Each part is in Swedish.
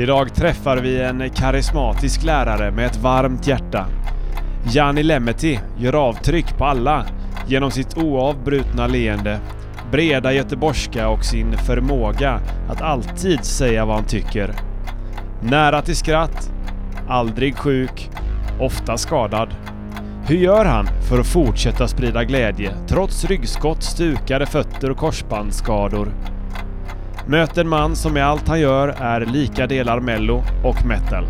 Idag träffar vi en karismatisk lärare med ett varmt hjärta. Jani Lemeti gör avtryck på alla genom sitt oavbrutna leende, breda göteborgska och sin förmåga att alltid säga vad han tycker. Nära till skratt, aldrig sjuk, ofta skadad. Hur gör han för att fortsätta sprida glädje trots ryggskott, stukade fötter och korsbandsskador? Möt en man som med allt han gör är lika delar mello och metal.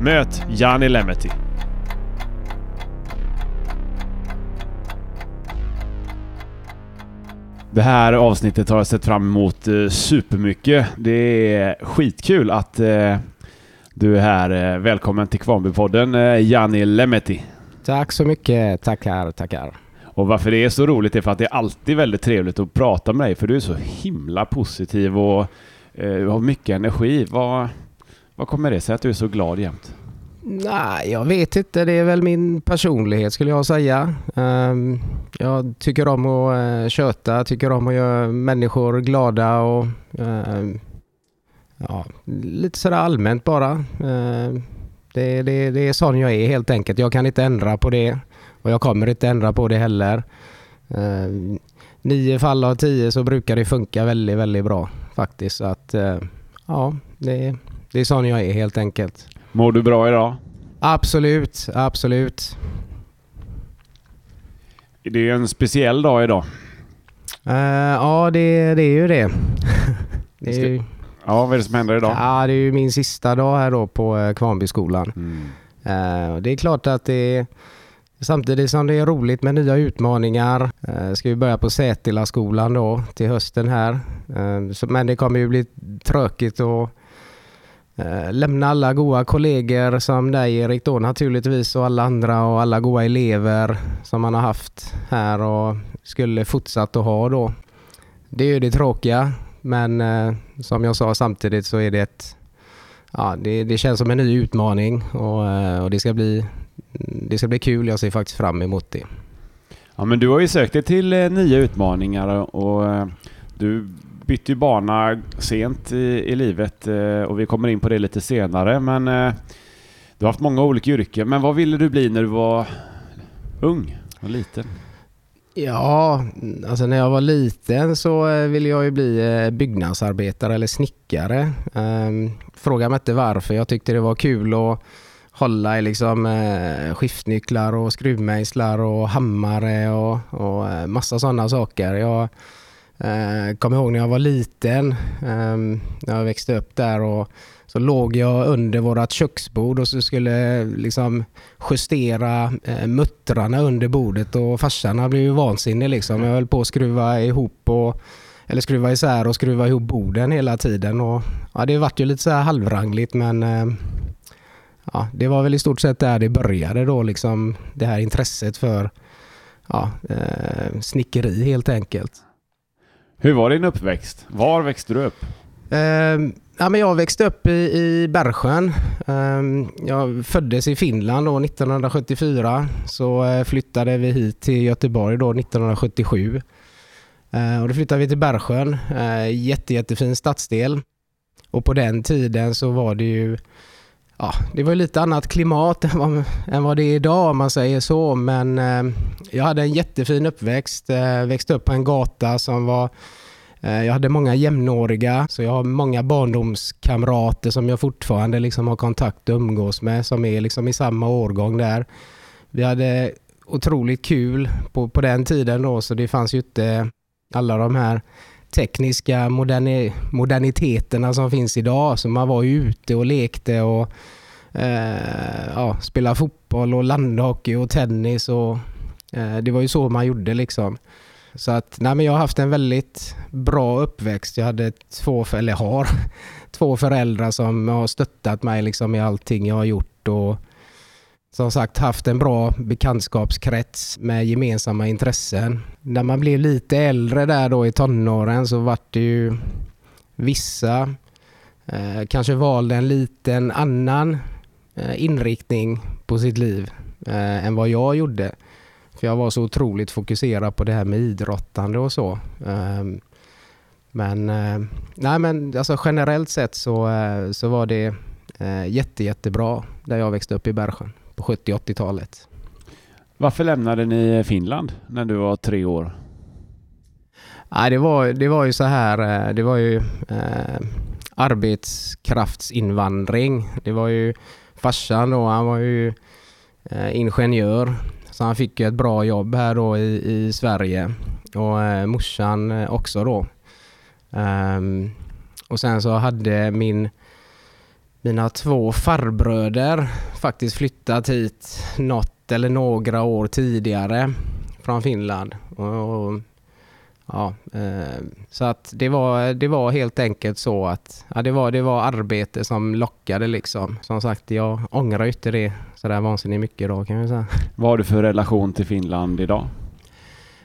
Möt Jani Lemeti. Det här avsnittet har jag sett fram emot eh, supermycket. Det är skitkul att eh, du är här. Eh, välkommen till Kvarnbypodden, Jani Lemeti. Tack så mycket. Tackar, tackar. Och varför det är så roligt är för att det är alltid väldigt trevligt att prata med dig för du är så himla positiv och eh, har mycket energi. Vad, vad kommer det sig att du är så glad jämt? Nej, jag vet inte. Det är väl min personlighet skulle jag säga. Ehm, jag tycker om att eh, köta, tycker om att göra människor glada och ehm, ja, lite sådär allmänt bara. Ehm, det, det, det är sån jag är helt enkelt. Jag kan inte ändra på det och jag kommer inte ändra på det heller. Uh, nio fall av tio så brukar det funka väldigt, väldigt bra faktiskt. Så att, uh, ja, det, det är sån jag är helt enkelt. Mår du bra idag? Absolut, absolut. Det är en speciell dag idag. Uh, ja, det, det är ju det. det är ju, Ja, vad är det som händer idag? ja, det är ju min sista dag här då på uh, Kvarnbyskolan. Mm. Uh, det är klart att det är Samtidigt som det är roligt med nya utmaningar eh, ska vi börja på Sätilaskolan då till hösten här. Eh, men det kommer ju bli tråkigt att eh, lämna alla goda kollegor som dig Erik då naturligtvis och alla andra och alla goda elever som man har haft här och skulle fortsatt att ha då. Det är ju det tråkiga men som jag sa samtidigt så är det ett Ja, det, det känns som en ny utmaning och, eh, och det ska bli det ska bli kul. Jag ser faktiskt fram emot det. Ja, men du har ju sökt dig till eh, nya utmaningar och eh, du bytte ju bana sent i, i livet och vi kommer in på det lite senare. Men du har haft många olika yrken. Men vad ville du bli när du var ung och liten? Ja, alltså när jag var liten så eh, ville jag ju bli eh, byggnadsarbetare eller snickare. Ehm, fråga mig inte varför. Jag tyckte det var kul att hålla i liksom eh, skiftnycklar och skruvmejslar och hammare och, och massa sådana saker. Jag kommer ihåg när jag var liten, ehm, när jag växte upp där och så låg jag under vårt köksbord och så skulle liksom justera eh, muttrarna under bordet och farsan blev ju vansinnig liksom. Jag höll på att skruva ihop och eller skruva isär och skruva ihop borden hela tiden. Och, ja, det vart ju lite så här halvrangligt men eh, ja, det var väl i stort sett där det började då, liksom det här intresset för ja, eh, snickeri helt enkelt. Hur var din uppväxt? Var växte du upp? Eh, ja, men jag växte upp i, i Bergsjön. Eh, jag föddes i Finland då 1974. Så eh, flyttade vi hit till Göteborg då 1977. Eh, och då flyttade vi till Bergsjön. Eh, jätte, jättefin stadsdel. Och på den tiden så var det ju ja, det var lite annat klimat än vad, än vad det är idag om man säger så. Men eh, jag hade en jättefin uppväxt. Eh, växte upp på en gata som var Eh, jag hade många jämnåriga, så jag har många barndomskamrater som jag fortfarande liksom har kontakt och umgås med som är liksom i samma årgång där. Vi hade otroligt kul på, på den tiden då, så det fanns ju inte alla de här tekniska moderni moderniteterna som finns idag. Så man var ju ute och lekte och eh, ja, spelade fotboll och landhockey och tennis. Och, eh, det var ju så man gjorde liksom. Så att, nej men jag har haft en väldigt bra uppväxt. Jag hade två, eller har, två föräldrar som har stöttat mig liksom i allting jag har gjort. Och, som sagt haft en bra bekantskapskrets med gemensamma intressen. När man blev lite äldre där då i tonåren så vart det ju vissa eh, kanske valde en liten annan eh, inriktning på sitt liv eh, än vad jag gjorde. För jag var så otroligt fokuserad på det här med idrottande och så. Men, eh, nej, men alltså generellt sett så, eh, så var det eh, jätte, jättebra där jag växte upp i Bergsjön på 70-80-talet. Varför lämnade ni Finland när du var tre år? Nej, det, var, det var ju så här, det var ju eh, arbetskraftsinvandring. Det var ju farsan då, han var ju eh, ingenjör så han fick ett bra jobb här då i, i Sverige och eh, morsan eh, också då. Um, och sen så hade min, mina två farbröder faktiskt flyttat hit något eller några år tidigare från Finland. Och, och ja, eh, så att det var, det var helt enkelt så att ja, det, var, det var arbete som lockade liksom. Som sagt, jag ångrar inte det sådär vansinnigt mycket idag kan jag säga. Vad har du för relation till Finland idag?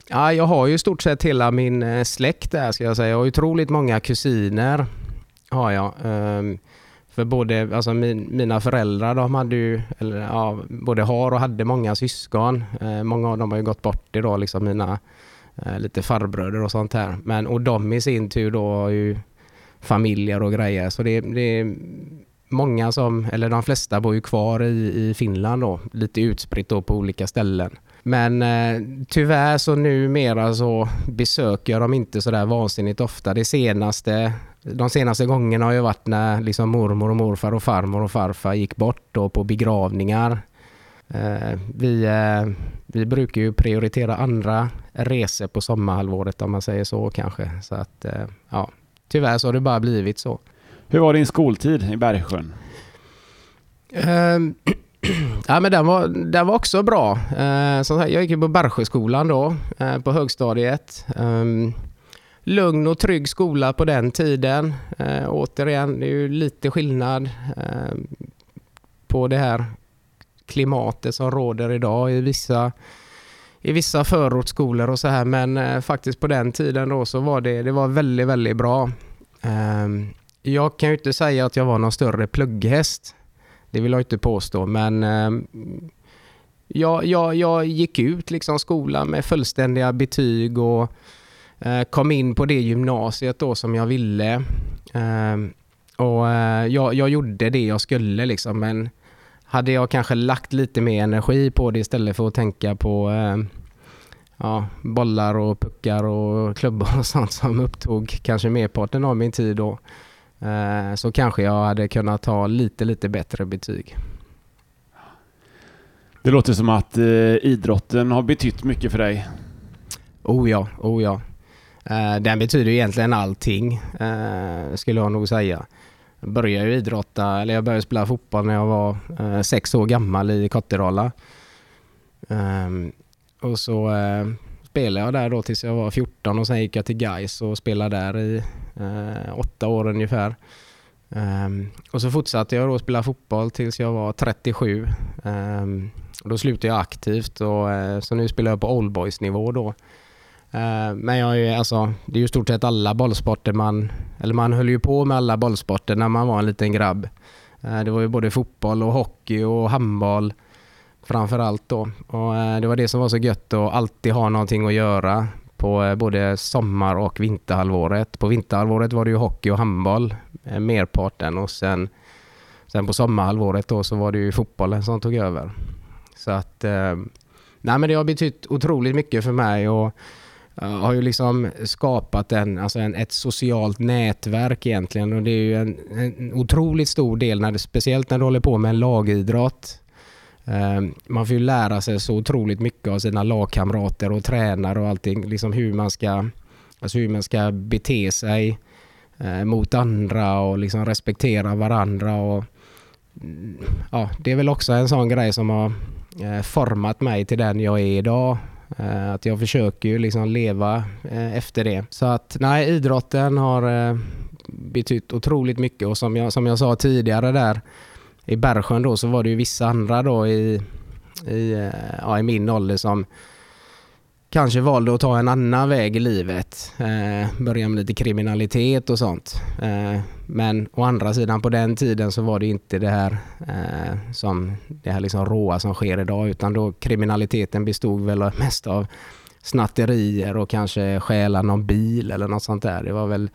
Ja, jag har ju i stort sett hela min eh, släkt där ska jag säga. Jag har otroligt många kusiner. Har jag. Um, för både, alltså min, mina föräldrar de hade ju, eller ja, både har och hade många syskon. Uh, många av dem har ju gått bort idag, liksom mina uh, lite farbröder och sånt här. Men, och de i sin tur då har ju familjer och grejer. Så det, det är många som, eller de flesta bor ju kvar i, i Finland då, lite utspritt då på olika ställen. Men eh, tyvärr så numera så besöker jag dem inte sådär vansinnigt ofta. Det senaste, de senaste gångerna har ju varit när liksom mormor och morfar och farmor och farfar gick bort då på begravningar. Eh, vi, eh, vi brukar ju prioritera andra resor på sommarhalvåret om man säger så kanske. Så att eh, ja, tyvärr så har det bara blivit så. Hur var din skoltid i Bergsjön? Ehm, ja, men den, var, den var också bra. Uh, som sagt, jag gick på Bergsjöskolan då, uh, på högstadiet. Um, lugn och trygg skola på den tiden. Uh, återigen, det är ju lite skillnad på det här klimatet som råder idag i vissa, i vissa förortsskolor och så här. Men eh, faktiskt på den tiden då så var det, det var väldigt, väldigt bra. Um, jag kan ju inte säga att jag var någon större plugghäst. Det vill jag inte påstå, men eh, jag, jag, jag gick ut liksom skolan med fullständiga betyg och eh, kom in på det gymnasiet då som jag ville. Eh, och eh, jag, jag gjorde det jag skulle liksom, men hade jag kanske lagt lite mer energi på det istället för att tänka på eh, ja, bollar och puckar och klubbor och sånt som upptog kanske merparten av min tid då så kanske jag hade kunnat ta lite, lite bättre betyg. Det låter som att eh, idrotten har betytt mycket för dig. Oh ja, oh ja. Eh, den betyder egentligen allting, skulle jag nog säga. Jag började ju idrotta, eller jag började spela fotboll när jag var sex år gammal i Kottedala. Ehm, och så spelade jag där då tills jag var 14 och sen gick jag till Gais och spelade där i eh, Eh, åtta år ungefär. Um, och så fortsatte jag då spela fotboll tills jag var 37. Um, ehm, och då slutade jag aktivt och uh, så nu spelar jag på oldboys nivå då. Uh, men jag är alltså, det är ju stort sett alla bollsporter man, eller man höll ju på med alla bollsporter när man var en liten grabb. Uh, det var ju både fotboll och hockey och handboll framförallt då. Och det var det som var så gött att alltid ha någonting att göra på eh, både sommar och vinterhalvåret. På vinterhalvåret var det ju hockey och handboll eh, merparten och sen, sen på sommarhalvåret då så var det ju fotbollen som tog över. Så att eh, nej men det har betytt otroligt mycket för mig och har ju liksom skapat en, alltså en, ett socialt nätverk egentligen och det är ju en, en otroligt stor del, när det, speciellt när du håller på med en lagidrott Ehm, man får ju lära sig så otroligt mycket av sina lagkamrater och tränare och allting. Liksom hur man ska, alltså hur man ska bete sig eh, mot andra och liksom respektera varandra. Och, mm, ja, det är väl också en sån grej som har eh, format mig till den jag är idag. Eh, att jag försöker ju liksom leva efter det. Så att nej, idrotten har betytt otroligt mycket och som jag, som jag sa tidigare där i Bergsjön då så var det ju vissa andra då i, i, eh, ja, i min ålder som kanske valde att ta en annan väg i livet. Eh, börja med lite kriminalitet och sånt. Eh, men å andra sidan på den tiden så var det inte det här eh, som det här liksom råa som sker idag utan då kriminaliteten bestod väl mest av snatterier och kanske stjäla någon bil eller något sånt där. Det var väl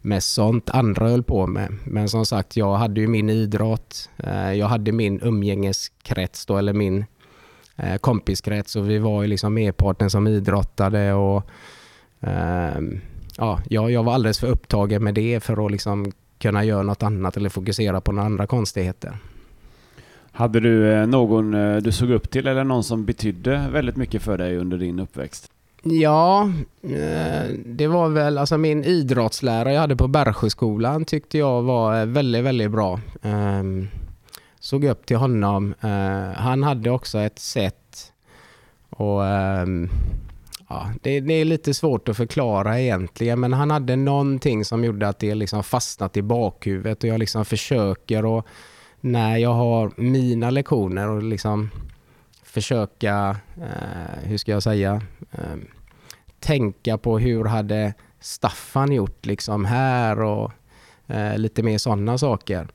mest sånt andra höll på med. Men som sagt, jag hade ju min idrott. Eh, jag hade min umgängeskrets då, eller min eh, kompiskrets och vi var ju liksom merparten som idrottade och ehm, ja, jag var alldeles för upptagen med det för att liksom kunna göra något annat eller fokusera på några andra konstigheter. Hade du eh, någon du såg upp till eller någon som betydde väldigt mycket för dig under din uppväxt? Ja, eh, det var väl alltså min idrottslärare jag hade på Bergsjöskolan tyckte jag var eh, väldigt, väldigt bra. Ehm, såg upp till honom. Eh, han hade också ett sätt och ehm, ja, det, det, är lite svårt att förklara egentligen men han hade någonting som gjorde att det liksom fastnat i bakhuvudet och jag liksom försöker och när jag har mina lektioner och liksom försöka, eh, hur ska jag säga, eh, tänka på hur hade Staffan gjort liksom här och eh, lite mer sådana saker.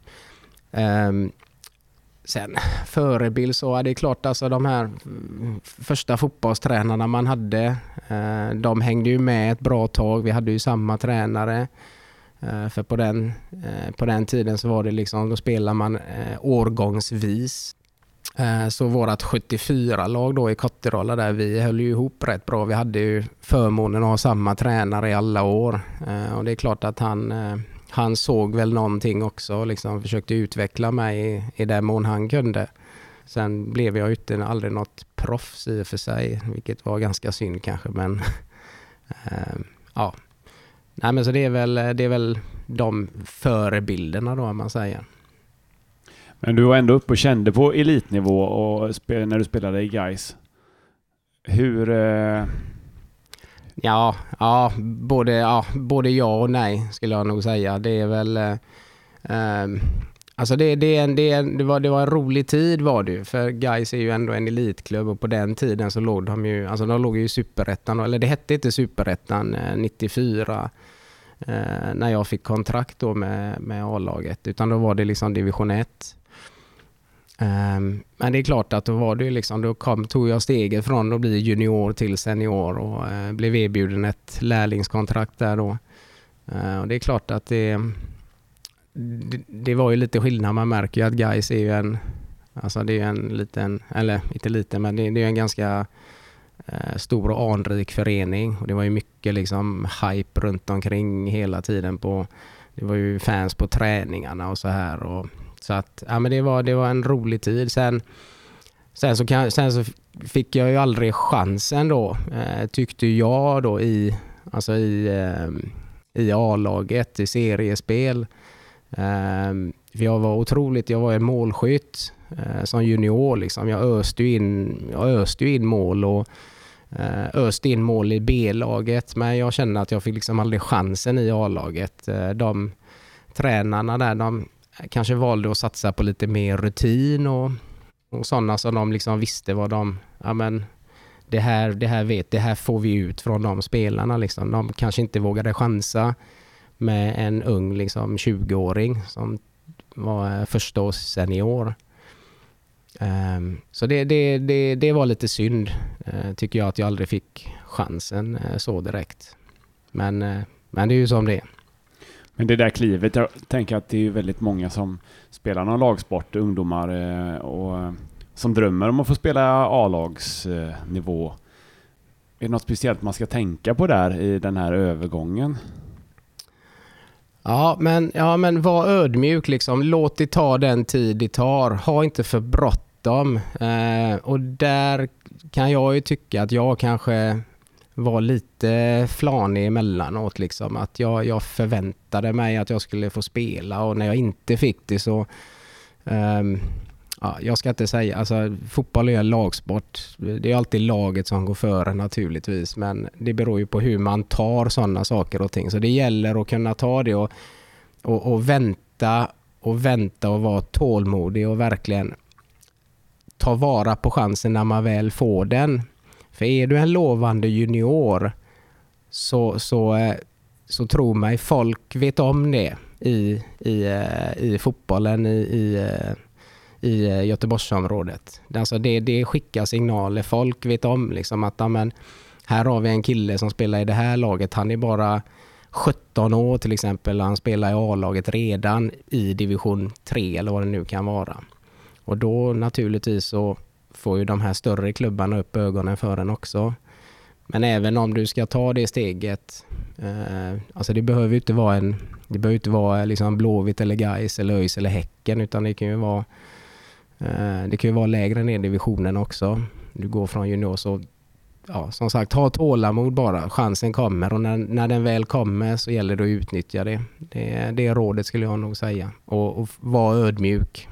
Ehm, sen förebild så är det klart alltså de här mm, första fotbollstränarna man hade, eh, de hängde ju med ett bra tag. Vi hade ju samma tränare. Eh, för på den, eh, på den tiden så var det liksom, då spelade man eh, årgångsvis. Eh, så vårt 74-lag då i Kotterolla där, vi höll ju ihop rätt bra. Vi hade ju förmånen att ha samma tränare i alla år. Eh, och det är klart att han eh, han såg väl någonting också och liksom försökte utveckla mig i, i den mån han kunde. Sen blev jag inte aldrig något proffs i och för sig, vilket var ganska synd kanske, men äh, ja. Nej men så det är väl, det är väl de förebilderna då, om man säger. Men du var ändå uppe och kände på elitnivå och när du spelade i Gais. Hur, eh, Ja, ja, både, ja, både ja och nej skulle jag nog säga. Det är väl... Eh, ehm, alltså det, det, det, det, var, det var en rolig tid var det ju. För Gais är ju ändå en elitklubb och på den tiden så låg de ju, alltså de låg ju i superettan, eller det hette inte superettan 94 eh, eh, när jag fick kontrakt då med, med A-laget. Utan då var det liksom division 1. Um, men det är klart att då var det liksom, då kom, tog jag steget från att bli junior till senior och uh, blev erbjuden ett lärlingskontrakt där då. Uh, och det är klart att det, det, det, var ju lite skillnad. Man märker ju att Gais är ju en, alltså det är en liten, eller inte liten, men det, det är en ganska uh, stor och anrik förening. Och det var ju mycket liksom hype runt omkring hela tiden på, det var ju fans på träningarna och så här. Och, så att, ja men det var, det var en rolig tid. Sen, sen, så, kan, sen så fick jag ju aldrig chansen då, eh, tyckte jag då i, alltså i, eh, i A-laget, i seriespel. Eh, jag var otroligt, jag var en målskytt eh, som junior liksom. Jag öste ju in, jag öste in mål och eh, öste in mål i B-laget men jag kände att jag fick liksom aldrig chansen i A-laget. Eh, de tränarna där, de, kanske valde att satsa på lite mer rutin och, och sådana som de liksom visste vad de, ja men det här, det här vet, det här får vi ut från de spelarna liksom. De kanske inte vågade chansa med en ung liksom 20-åring som var eh, första års senior. Um, så det, det, det, det var lite synd, uh, tycker jag, att jag aldrig fick chansen uh, så direkt. Men, uh, men det är ju som det är. Men det där klivet, jag tänker att det är väldigt många som spelar någon lagsport, ungdomar, eh, och eh, som drömmer om att få spela A-lagsnivå. Eh, är det något speciellt man ska tänka på där i den här övergången? Ja, men, ja, men var ödmjuk liksom. Låt det ta den tid det tar. Ha inte för bråttom. Eh, och där kan jag ju tycka att jag kanske var lite flanig emellanåt. Liksom. Att jag, jag förväntade mig att jag skulle få spela och när jag inte fick det så... Um, ja, jag ska inte säga, alltså fotboll är en lagsport. Det är alltid laget som går före naturligtvis men det beror ju på hur man tar sådana saker och ting. Så det gäller att kunna ta det och, och, och vänta och vänta och vara tålmodig och verkligen ta vara på chansen när man väl får den. För är du en lovande junior så, så, eh, så tro mig, folk vet om det i, i, eh, i fotbollen i, i, eh, i Göteborgsområdet. Alltså det, det skickar signaler. Folk vet om liksom att amen, här har vi en kille som spelar i det här laget. Han är bara 17 år till exempel. Han spelar i A-laget redan i division 3 eller vad det nu kan vara. Och då naturligtvis så får ju de här större klubbarna upp ögonen för en också. Men även om du ska ta det steget, eh, alltså det behöver ju inte vara en, det behöver inte vara liksom Blåvitt eller Gais eller ÖIS eller Häcken utan det kan ju vara eh, det kan ju vara lägre ner i divisionen också. Du går från junior så ja, som sagt, ha tålamod bara. Chansen kommer och när, när den väl kommer så gäller det att utnyttja det. Det, det är rådet skulle jag nog säga. Och, och vara ödmjuk.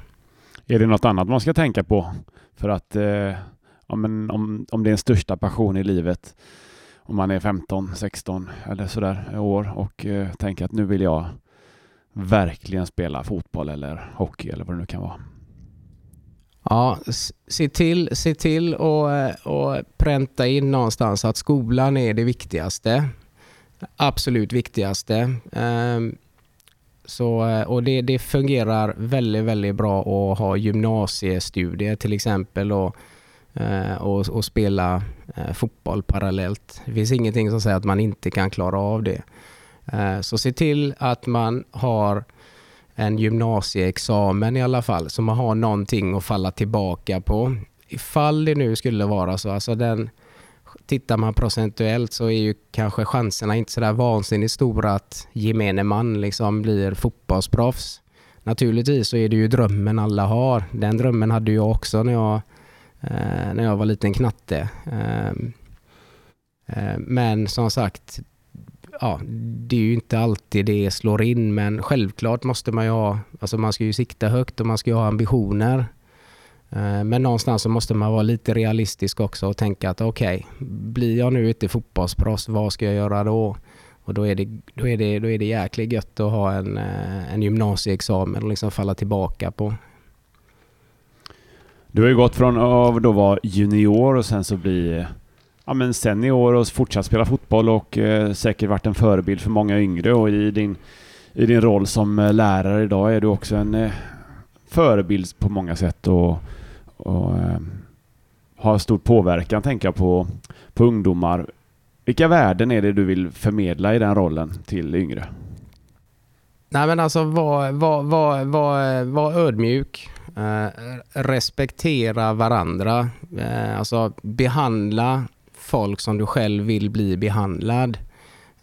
Är det något annat man ska tänka på för att eh, ja, men om, om det är en största passion i livet om man är 15, 16 eller sådär år och eh, tänker att nu vill jag verkligen spela fotboll eller hockey eller vad det nu kan vara. Ja, se till, se till och, eh, och pränta in någonstans att skolan är det viktigaste. Absolut viktigaste. Ehm, så, eh, och det, det fungerar väldigt, väldigt bra att ha gymnasiestudier till exempel och, eh, och, och spela eh, fotboll parallellt. Det finns ingenting som säger att man inte kan klara av det. Så se till att man har en gymnasieexamen i alla fall, så man har någonting att falla tillbaka på. Ifall det nu skulle vara så, alltså den, tittar man procentuellt så är ju kanske chanserna inte sådär vansinnigt stora att gemene man liksom blir fotbollsproffs. Naturligtvis så är det ju drömmen alla har. Den drömmen hade jag också när jag, eh, när jag var liten knatte. Eh, eh, men som sagt, ja, det är ju inte alltid det slår in men självklart måste man ju ha, alltså man ska ju sikta högt och man ska ju ha ambitioner. Eh, men någonstans så måste man vara lite realistisk också och tänka att okej, okay, blir jag nu inte fotbollsproffs, vad ska jag göra då? Och då är det, då är det, då är det jäkligt gött att ha en, eh, en gymnasieexamen och liksom falla tillbaka på. Du har ju gått från att vara junior och sen så bli ja, men senior och fortsatt spela fotboll och eh, säkert varit en förebild för många yngre och i din, i din roll som eh, lärare idag är du också en eh, förebild på många sätt och, och eh, har stor påverkan tänker jag på, på ungdomar. Vilka värden är det du vill förmedla i den rollen till yngre? Nej men alltså var, var, var, var, var ödmjuk. Eh, respektera varandra. Eh, alltså behandla folk som du själv vill bli behandlad.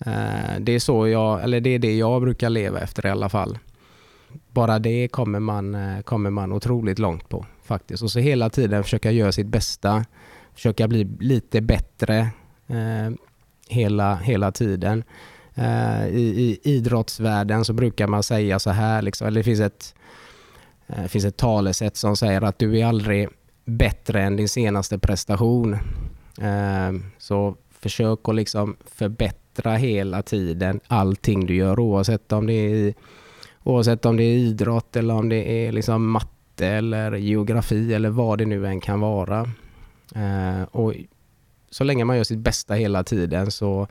Eh, det är så jag, eller det är det jag brukar leva efter i alla fall. Bara det kommer man, eh, kommer man otroligt långt på faktiskt. Och så hela tiden försöka göra sitt bästa, försöka bli lite bättre eh, hela, hela tiden. Eh, i, I idrottsvärlden så brukar man säga så här, liksom, eller det finns ett, eh, finns ett talesätt som säger att du är aldrig bättre än din senaste prestation. Eh, så försök att liksom förbättra hela tiden allting du gör oavsett om det är, oavsett om det är idrott eller om det är liksom matte eller geografi eller vad det nu än kan vara. Eh, och så länge man gör sitt bästa hela tiden så,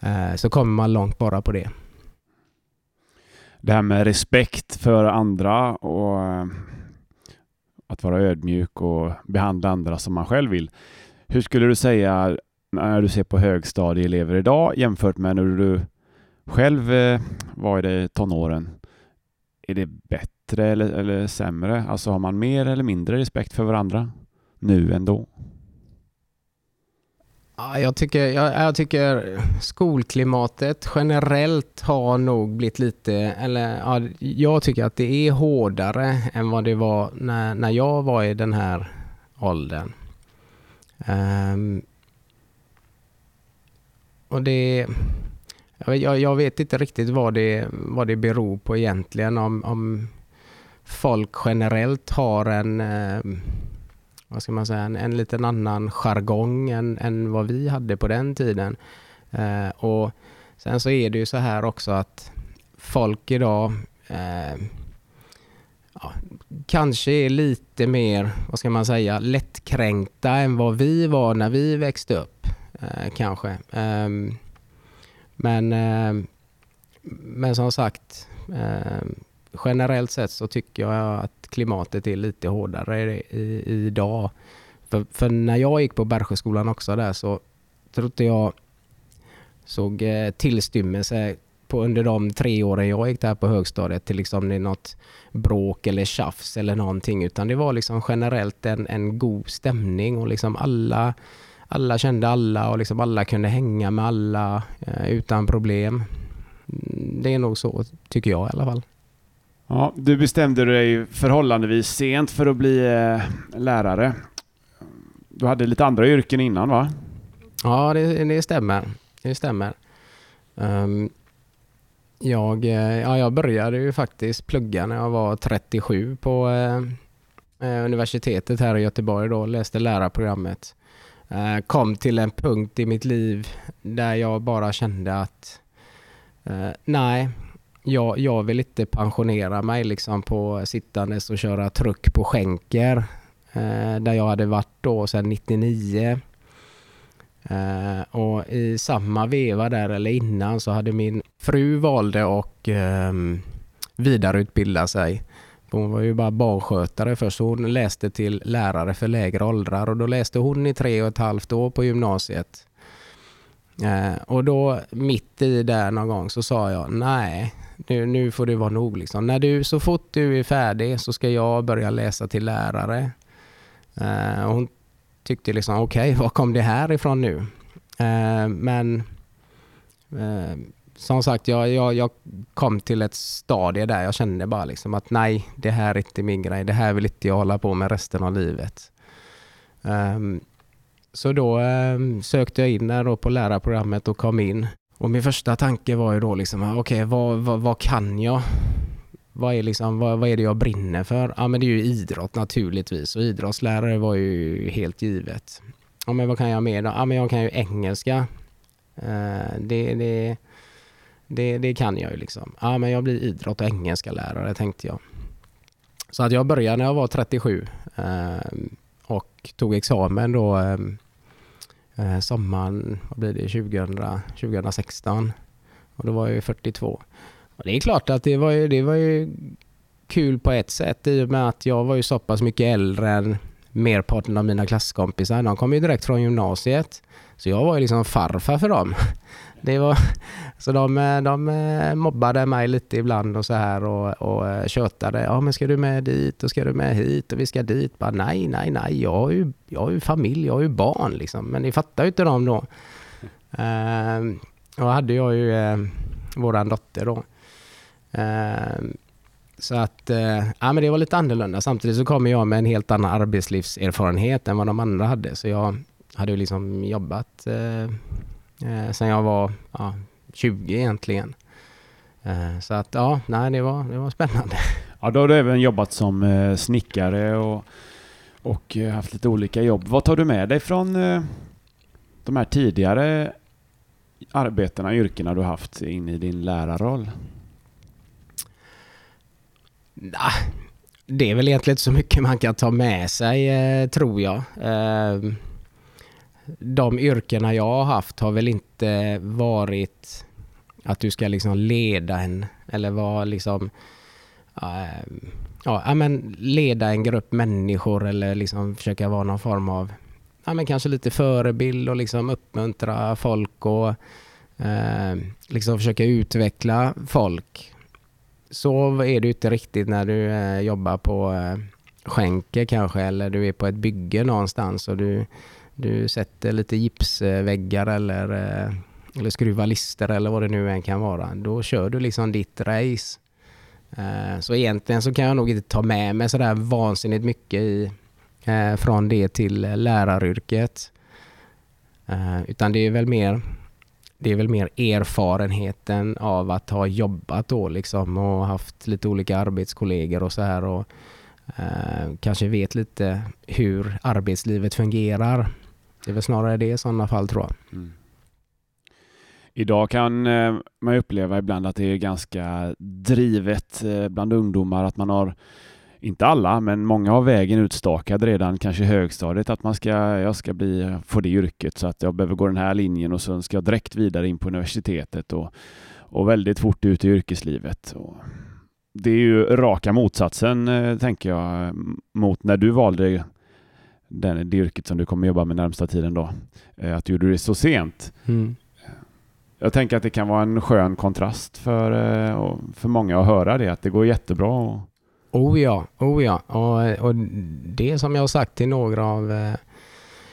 eh, så kommer man långt bara på det. Det här med respekt för andra och eh, att vara ödmjuk och behandla andra som man själv vill. Hur skulle du säga när du ser på högstadieelever idag jämfört med när du själv eh, var i det tonåren? Är det bättre eller, eller sämre? Alltså har man mer eller mindre respekt för varandra nu än då? Jag, tycker, jag, jag, tycker skolklimatet generellt har nog blivit lite, eller ja, jag tycker att det är hårdare än vad det var när, när jag var i den här åldern. Um, och det... Jag, jag, vet inte riktigt vad det, vad det beror på egentligen. Om, om folk generellt har en, eh, vad ska man säga, en, en liten annan jargong än, än vad vi hade på den tiden. Eh, och Sen så är det ju så här också att folk idag eh, ja, kanske är lite mer, vad ska man säga, lättkränkta än vad vi var när vi växte upp. Eh, kanske. Eh, men, eh, men som sagt, ehm, generellt sett så tycker jag att klimatet är lite hårdare i, i, idag. För, för, när jag gick på Bergsjöskolan också där så trodde jag såg eh, tillstymmelse på under de tre åren jag gick där på högstadiet till liksom det något bråk eller tjafs eller någonting utan det var liksom generellt en, en god stämning och liksom alla, alla kände alla och liksom alla kunde hänga med alla eh, utan problem. Mm, det är nog så tycker jag i alla fall. Ja, du bestämde dig förhållandevis sent för att bli eh, lärare. Du hade lite andra yrken innan va? Ja, det, det stämmer. Det stämmer. Um, jag, eh, ja, jag började ju faktiskt plugga när jag var 37 på eh, eh, universitetet här i Göteborg då, läste lärarprogrammet. Eh, kom till en punkt i mitt liv där jag bara kände att eh, nej, jag, jag vill inte pensionera mig liksom på sittandes och köra truck på skänker. Eh, där jag hade varit då sedan 99. Eh, och i samma veva där eller innan så hade min fru valde och eh, vidareutbilda sig. Hon var ju bara barnskötare först. Hon läste till lärare för lägre åldrar och då läste hon i tre och ett halvt år på gymnasiet. Eh, och då mitt i där någon gång så sa jag nej, nu, nu får det vara nog. Liksom. När du, så fort du är färdig så ska jag börja läsa till lärare. Uh, hon tyckte liksom okej, okay, var kom det här ifrån nu? Uh, men uh, som sagt, jag, jag, jag, kom till ett stadie där jag kände bara liksom att nej, det här är inte min grej. Det här vill inte jag hålla på med resten av livet. Um, så då um, sökte jag in där då på lärarprogrammet och kom in. Och min första tanke var ju då liksom, ah, okej, okay, vad, vad, vad, kan jag? vad är, liksom, vad, vad, är det jag brinner för? Ja, men det är ju idrott naturligtvis och idrottslärare var ju helt givet. Ja, men vad kan jag mer då? Ja, men jag kan ju engelska. Eh, det, det, det, det, kan jag ju liksom. Ja, men jag blir idrott och engelska lärare tänkte jag. Så att jag började när jag var 37 eh, och tog examen då eh, eh, sommaren, vad blir det, 2000, 2016. Och då var jag 42. Och det är klart att det var, ju, det var ju kul på ett sätt i och med att jag var ju så pass mycket äldre än merparten av mina klasskompisar. De kom ju direkt från gymnasiet. Så jag var ju liksom farfar för dem. Det var, så de, de mobbade mig lite ibland och så här och, och tjötade. Ja men ska du med dit och ska du med hit och vi ska dit. Bara, nej, nej, nej. Jag har ju, jag har ju familj, jag har ju barn liksom. Men det fattar ju inte de då. Uh, och hade jag ju uh, våran dotter då. Ehm, så att, eh, ja men det var lite annorlunda. Samtidigt så kommer jag med en helt annan arbetslivserfarenhet än vad de andra hade. Så jag hade ju liksom jobbat eh, eh sen jag var ja, 20 egentligen. Eh, så att ja, nej det var, det var spännande. Ja, då har du även jobbat som eh, snickare och, och haft lite olika jobb. Vad tar du med dig från de här tidigare arbetena, yrkena du haft in i din lärarroll? Nah, det är väl egentligen inte så mycket man kan ta med sig eh, tror jag. De yrkena jag har haft har väl inte varit att du ska liksom leda en eller vara liksom äh, ja, men leda en grupp människor eller liksom försöka vara någon form av ja, men kanske lite förebild och liksom uppmuntra folk och äh, liksom försöka utveckla folk. Så är det inte riktigt när du äh, jobbar på skänker kanske eller du är på ett bygge någonstans och du, du sätter lite gipsväggar eller, eh, eller skruvar lister eller vad det nu än kan vara. Då kör du liksom ditt race. Eh, så egentligen så kan jag nog inte ta med mig sådär vansinnigt mycket i, eh, från det till läraryrket. Utan det är väl mer det är väl mer erfarenheten av att ha jobbat då liksom och haft lite olika arbetskollegor och så här och eh, kanske vet lite hur arbetslivet fungerar. Det är väl snarare det i sådana fall tror jag. Mm. Idag kan eh, man uppleva ibland att det är ganska drivet eh, bland ungdomar att man har inte alla, men många har vägen utstakad redan kanske i högstadiet att man ska, jag ska bli, få det yrket så att jag behöver gå den här linjen och sen ska jag direkt vidare in på universitetet och, och väldigt fort ut i yrkeslivet. Och det är ju raka motsatsen, eh, tänker jag, mot när du valde den, det yrket som du kommer jobba med närmsta tiden då. Eh, att du gjorde det så sent. Mm. Jag tänker att det kan vara en skön kontrast för, eh, för många att höra det, att det går jättebra. Och... Oh ja, oh ja. Och, och det som jag har sagt till några av eh,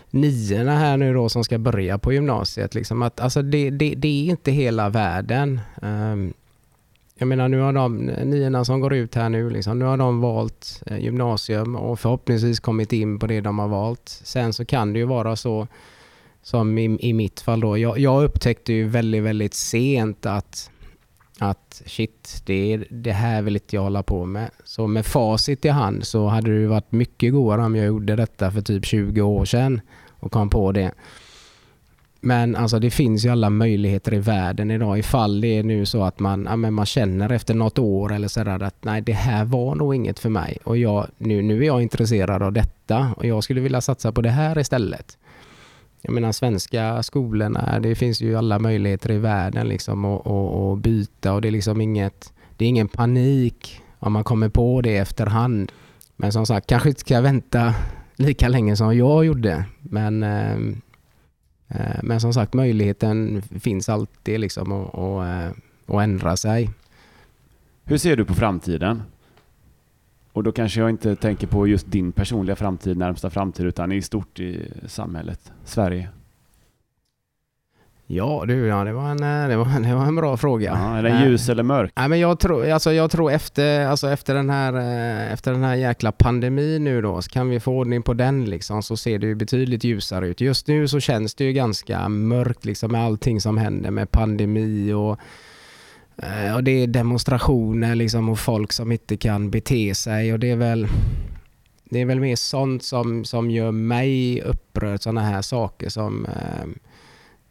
niorna här nu då som ska börja på gymnasiet, liksom att alltså det, det, det är inte hela världen. Um, jag menar nu har de niorna som går ut här nu, liksom, nu har de valt eh, gymnasium och förhoppningsvis kommit in på det de har valt. Sen så kan det ju vara så som i, i mitt fall då. Jag, jag upptäckte ju väldigt, väldigt sent att att shit, det, är, det här vill inte jag hålla på med. Så med facit i hand så hade det varit mycket godare om jag gjorde detta för typ 20 år sedan och kom på det. Men alltså det finns ju alla möjligheter i världen idag ifall det är nu så att man, ja, men man känner efter något år eller sådär att nej det här var nog inget för mig och jag, nu, nu är jag intresserad av detta och jag skulle vilja satsa på det här istället. Jag menar svenska skolorna, det finns ju alla möjligheter i världen liksom att, att, att byta och det är liksom inget, det är ingen panik om man kommer på det efterhand. Men som sagt, kanske inte ska vänta lika länge som jag gjorde. Men, eh, Eh, men som sagt, möjligheten finns alltid liksom att, att, eh, att ändra sig. Hur ser du på framtiden? Och då kanske jag inte tänker på just din personliga framtid, närmsta framtid, utan i stort i samhället, Sverige. Ja du, ja, det, var en, eh, det, var, det var en bra fråga. Ja, är den eh, ljus eller mörk? Nej, men jag, tror, alltså, jag tror efter, alltså, efter, den här, eh, efter den här jäkla pandemin nu då, så kan vi få ordning på den liksom, så ser det ju betydligt ljusare ut. Just nu så känns det ju ganska mörkt liksom, med allting som händer med pandemi och och det är demonstrationer liksom och folk som inte kan bete sig och det är väl det är väl mer sånt som, som gör mig upprörd, sådana här saker som eh,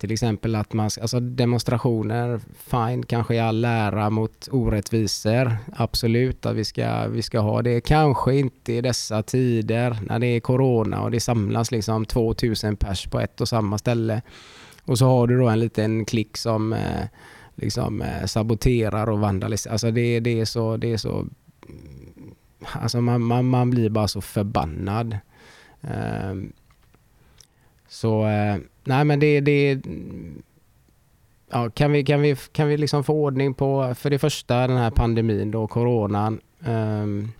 till exempel att man, alltså demonstrationer, fine, kanske i all ära mot orättvisor. Absolut att vi ska, vi ska ha det. Kanske inte i dessa tider när det är corona och det samlas liksom 2000 pers på ett och samma ställe. Och så har du då en liten klick som eh, liksom eh, saboterar och vandaliserar. Alltså det, det är så, det är så Alltså man, man, man blir bara så förbannad. Ehm, så eh, nej men det, det ja, kan vi, kan vi, kan vi liksom få ordning på, för det första den här pandemin då, coronan. Um,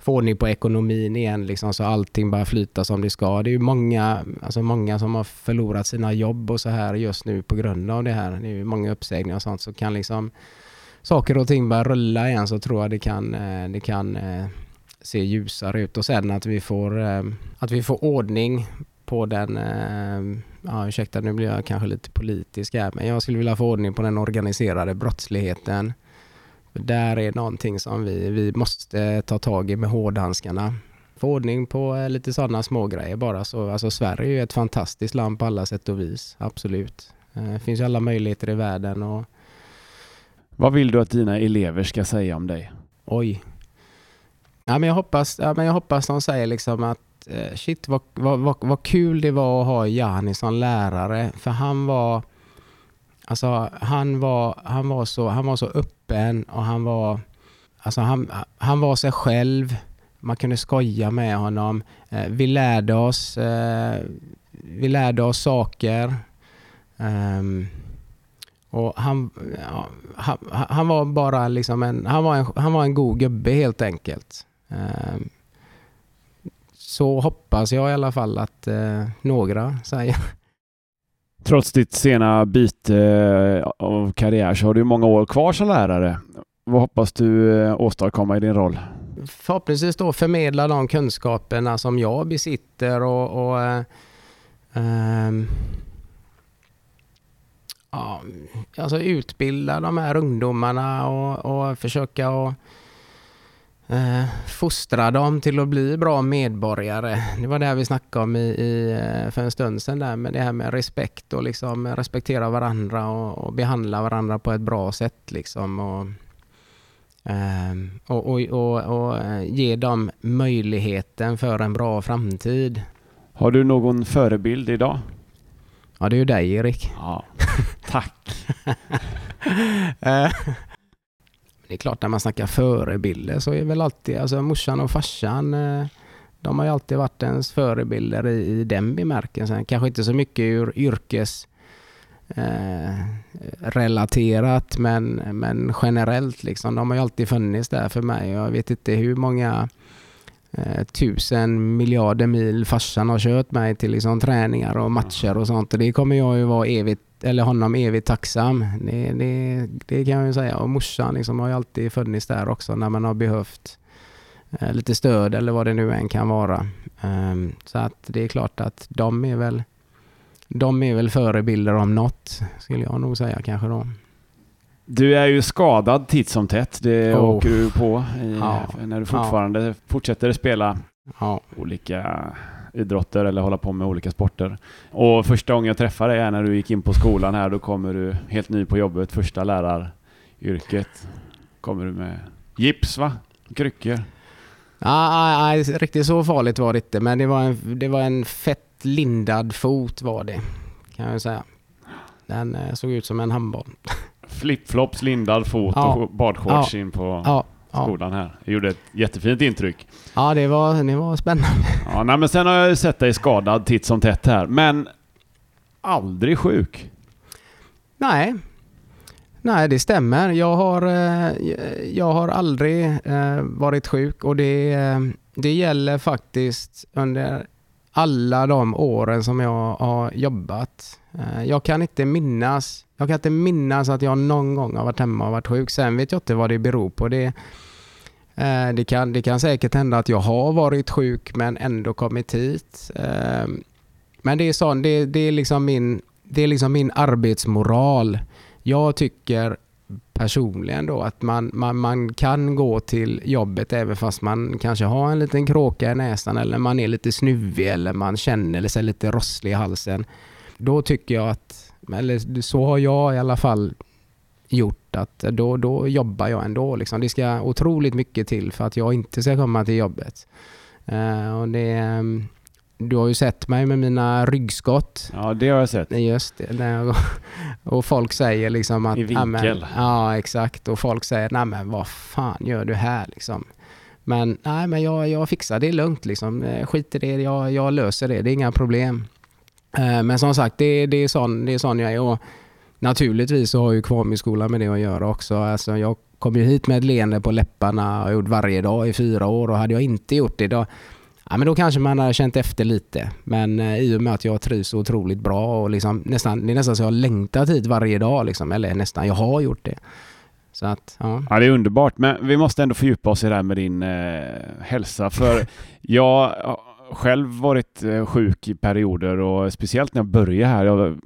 få ordning på ekonomin igen liksom, så allting bara flyta som det ska. Det är ju många, alltså många som har förlorat sina jobb och så här just nu på grund av det här. Det är ju många uppsägningar och sånt så kan liksom saker och ting börja rulla igen så tror jag det kan, eh, det kan eh, se ljusare ut och sen att vi får, eh, att vi får ordning på den, ja ursäkta nu blir jag kanske lite politisk här, men jag skulle vilja få ordning på den organiserade brottsligheten. Där är någonting som vi, vi måste ta tag i med hårdhandskarna. Få ordning på lite sådana smågrejer bara. Så, alltså Sverige är ju ett fantastiskt land på alla sätt och vis, absolut. Det finns alla möjligheter i världen och vad vill du att dina elever ska säga om dig? Oj. Ja, men jag, hoppas, ja, men jag hoppas de säger liksom att eh, shit vad, vad, vad, vad kul det var att ha Jani som lärare. För han var, alltså, han var, han var, så, han var så öppen och han var, alltså, han, han var sig själv. Man kunde skoja med honom. Eh, vi lärde oss, eh, vi lärde oss saker. Ehm, och han, ja, han, han, var bara liksom en, han var en, han var en god gubbe helt enkelt. Eh, så hoppas jag i alla fall att eh, några säger. Trots ditt sena byte eh, av karriär så har du många år kvar som lärare. Vad hoppas du eh, åstadkomma i din roll? Förhoppningsvis då förmedla de kunskaperna som jag besitter och, och eh, ehm, ja, alltså utbilda de här ungdomarna och, och försöka att eh, fostra dem till att bli bra medborgare. Det var det vi snackade om i, i, eh, för en stund sedan där med det här med respekt och liksom respektera varandra och, och behandla varandra på ett bra sätt liksom. Och, eh, och, och, och, och eh, ge dem möjligheten för en bra framtid. Har du någon förebild idag? Ja, det är ju dig Erik. Ja, tack. Det är klart när man snackar förebilder så är väl alltid alltså morsan och farsan eh, de har ju alltid varit ens förebilder i, i den bemärkelsen. Kanske inte så mycket ur yrkes eh, relaterat men, men generellt liksom. De har ju alltid funnits där för mig. Jag vet inte hur många eh, tusen miljarder mil farsan har kört mig till liksom träningar och matcher och sånt. Och det kommer jag ju vara evigt, eller honom evigt tacksam. Det, det, det kan jag ju säga. Och morsan liksom har ju alltid funnits där också när man har behövt eh, lite stöd eller vad det nu än kan vara. Um, så att det är klart att de är väl de är väl förebilder om något, skulle jag nog säga kanske då. Du är ju skadad titt som tätt. Det oh. åker du på i, ja. när du fortfarande ja. fortsätter spela ja. olika idrotter eller hålla på med olika sporter. Och första gången jag träffade dig är när du gick in på skolan här. Då kommer du helt ny på jobbet, första läraryrket. Kommer du med gips va? Kryckor? Nej, nej, riktigt så farligt var det inte. Men det var en, det var en fett lindad fot var det, kan jag säga. Den eh, såg ut som en handboll. Flipflops, lindad fot ja. och badshorts ja. in på ja. Skolan här. Det gjorde ett jättefint intryck. Ja, det var, det var spännande. Ja, nej, men sen har jag sett dig skadad titt som tätt här, men aldrig sjuk. Nej, Nej, det stämmer. Jag har, eh, jag har aldrig eh, varit sjuk och det, det gäller faktiskt under alla de åren som jag har jobbat. Eh, jag kan inte minnas jag kan inte minnas att jag någon gång har varit hemma och varit sjuk. Sen vet jag inte vad det beror på. Det, eh, det, kan, det kan säkert hända att jag har varit sjuk men ändå kommit hit. Eh, men det är, sån, det, det, är liksom min, det är liksom min arbetsmoral. Jag tycker personligen då att man, man, man kan gå till jobbet även fast man kanske har en liten kråka i näsan eller man är lite snuvig eller man känner sig lite rosslig i halsen. Då tycker jag att, eller så har jag i alla fall gjort att då, då jobbar jag ändå. Liksom. Det ska otroligt mycket till för att jag inte ska komma till jobbet. Uh, och det, du har ju sett mig med mina ryggskott. Ja, det har jag sett. Just det. Och folk säger liksom att... I vinkel. ja, exakt. Och folk säger, nej men vad fan gör du här liksom? Men nej, men jag, jag fixar det lugnt liksom. Eh, skit i det, jag, jag löser det. Det är inga problem. Eh, men som sagt, det, det, är, sån, det är sån jag är. Och naturligtvis så har ju Kvamiskolan med det att göra också. Alltså, jag kom ju hit med ett leende på läpparna och gjort varje dag i fyra år och hade jag inte gjort det då Ja, men då kanske man har känt efter lite. Men eh, i och med att jag trivs otroligt bra och liksom nästan, det är nästan så jag har längtat hit varje dag. Liksom. Eller nästan, jag har gjort det. Så att, ja. ja, det är underbart. Men vi måste ändå fördjupa oss i det här med din eh, hälsa. För jag själv varit eh, sjuk i perioder och speciellt när jag började här. Jag,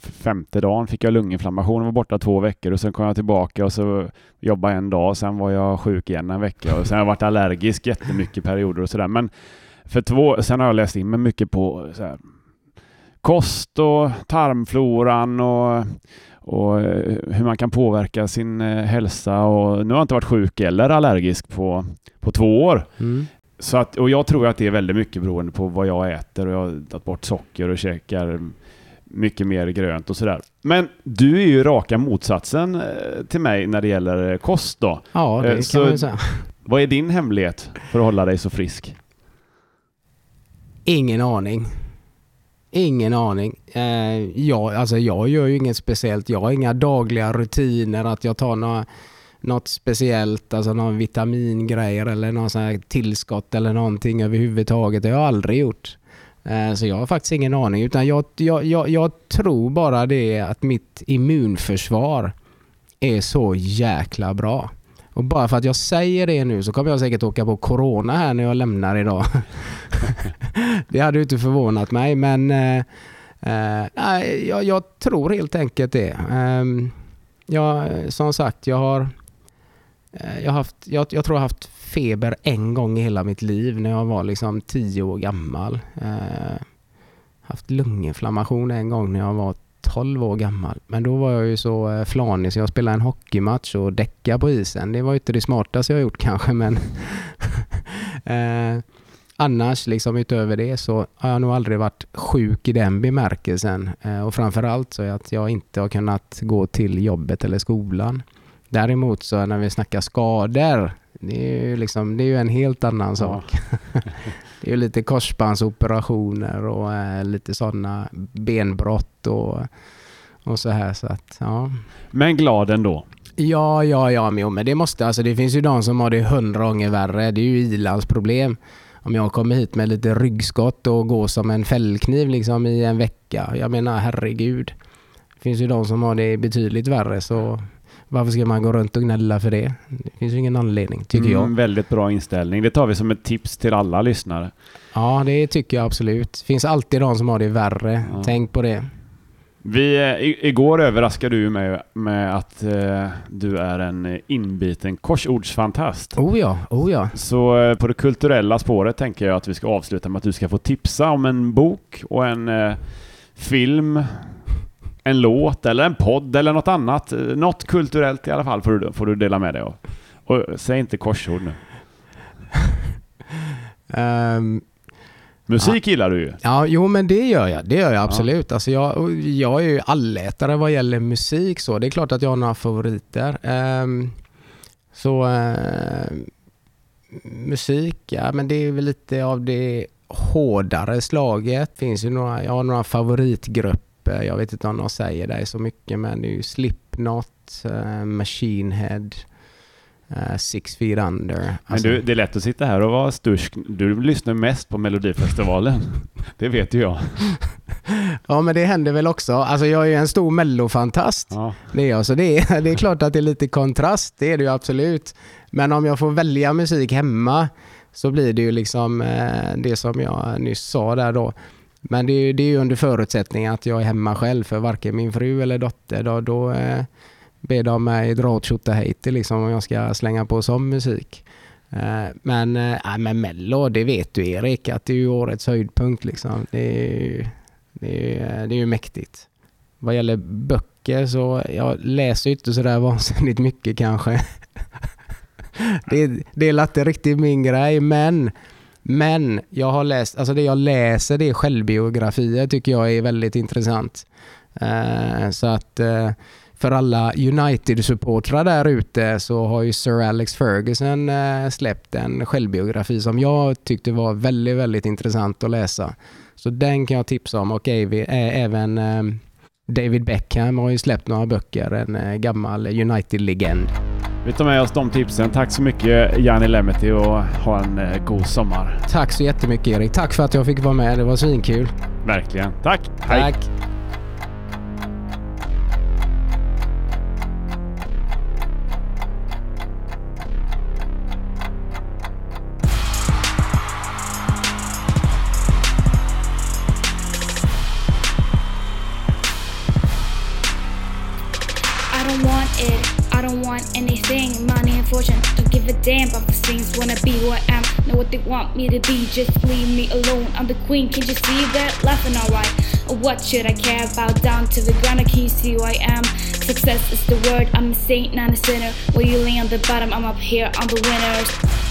femte dagen fick jag lunginflammation och var borta två veckor och sen kom jag tillbaka och så jobbade en dag. Sen var jag sjuk igen en vecka och sen har jag varit allergisk jättemycket perioder och sådär. Men för två, sen har jag läst in mig mycket på här, kost och tarmfloran och, och eh, hur man kan påverka sin eh, hälsa. Och nu har jag inte varit sjuk eller allergisk på, på två år. Mm. Så att, och jag tror att det är väldigt mycket beroende på vad jag äter och jag har tagit bort socker och käkar mycket mer grönt och sådär. Men du är ju raka motsatsen eh, till mig när det gäller kost då. Ja, det kan så man ju säga. Vad är din hemlighet för att hålla dig så frisk? Ingen aning. Ingen aning. Eh, jag, alltså jag gör ju inget speciellt. Jag har inga dagliga rutiner att jag tar några, något speciellt, alltså någon vitamingrejer eller någon sån här tillskott eller någonting överhuvudtaget. Det har jag aldrig gjort. Eh, så jag har faktiskt ingen aning. Utan jag, jag, jag, jag tror bara det att mitt immunförsvar är så jäkla bra. Och bara för att jag säger det nu så kommer jag säkert åka på corona här när jag lämnar idag. det hade ju inte förvånat mig men eh, eh, jag, jag, tror helt enkelt det. Eh, jag, som sagt, jag har, Eh, jag, jag, haft, jag, jag tror jag har haft feber en gång i hela mitt liv när jag var liksom tio år gammal. Eh, haft lunginflammation en gång när jag var 12 år gammal. Men då var jag ju så eh, flanig så jag spelade en hockeymatch och däckade på isen. Det var ju inte det smartaste jag gjort kanske men eh, annars liksom utöver det så har jag nog aldrig varit sjuk i den bemärkelsen. Eh, och framförallt så är att jag inte har kunnat gå till jobbet eller skolan. Däremot så när vi snackar skador, det är ju, liksom, det är ju en helt annan sak. det är ju lite korsbandsoperationer och eh, lite sådana benbrott och, och så här. Så att, ja. Men glad ändå? Ja, ja, ja, men, men det måste alltså. Det finns ju de som har det hundra gånger värre. Det är ju Ilans problem. Om jag kommer hit med lite ryggskott och går som en fällkniv liksom i en vecka. Jag menar herregud. Det finns ju de som har det betydligt värre så varför ska man gå runt och gnälla för det? Det finns ju ingen anledning, tycker mm, jag. Väldigt bra inställning. Det tar vi som ett tips till alla lyssnare. Ja, det tycker jag absolut. Det finns alltid de som har det värre. Ja. Tänk på det. Vi, i, igår överraskade du mig med att eh, du är en inbiten korsordsfantast. Oh ja, oh ja. Så eh, på det kulturella spåret tänker jag att vi ska avsluta med att du ska få tipsa om en bok och en eh, film, en låt eller en podd eller något annat. Något kulturellt i alla fall får du, får du dela med dig av. Och säg inte korsord nu. um, Musik gillar du ju. Ja, jo men det gör jag. Det gör jag absolut. Ja. Alltså jag, jag är ju allätare vad gäller musik så. Det är klart att jag har några favoriter. Um, så uh, musik, ja men det är väl lite av det hårdare slaget. Finns ju några, jag har några favoritgrupper. Jag vet inte om de säger det så mycket men det är ju Slipknot, uh, Machine Head, Uh, six feet under. Alltså. Men du, det är lätt att sitta här och vara stursk. Du lyssnar mest på Melodifestivalen. det vet ju jag. ja, men det händer väl också. Alltså jag är ju en stor mellofantast. Ja. Det är jag, så det är, det är klart att det är lite kontrast. Det är det ju absolut. Men om jag får välja musik hemma så blir det ju liksom eh, det som jag nyss sa där då. Men det är, det är ju under förutsättning att jag är hemma själv, för varken min fru eller dotter då, då eh, ber de mig dra åt tjottahejti liksom om jag ska slänga på sån musik. Eh, men, eh, men Mello, det vet du Erik, att det är ju årets höjdpunkt liksom. Det är ju, det är, eh, det är ju mäktigt. Vad gäller böcker så, jag läser ju inte sådär vansinnigt mycket kanske. det, det är inte riktigt min grej, men men jag har läst, alltså det jag läser det är självbiografier tycker jag är väldigt intressant. Eh, så att eh, för alla United-supportrar där ute så har ju Sir Alex Ferguson eh, släppt en självbiografi som jag tyckte var väldigt, väldigt intressant att läsa. Så den kan jag tipsa om och eh, även eh, David Beckham har ju släppt några böcker, en eh, gammal United-legend. Vi tar med oss de tipsen. Tack så mycket Janni Lemety och ha en god sommar. Tack så jättemycket Erik. Tack för att jag fick vara med. Det var svinkul. Verkligen. Tack. Tack. Hej. Want me to be just leave me alone. I'm the queen can't you see that? Laughing alright what should I care about? Down to the ground I can't see who I am. Success is the word I'm a saint not a sinner. While you lay on the bottom I'm up here I'm the winners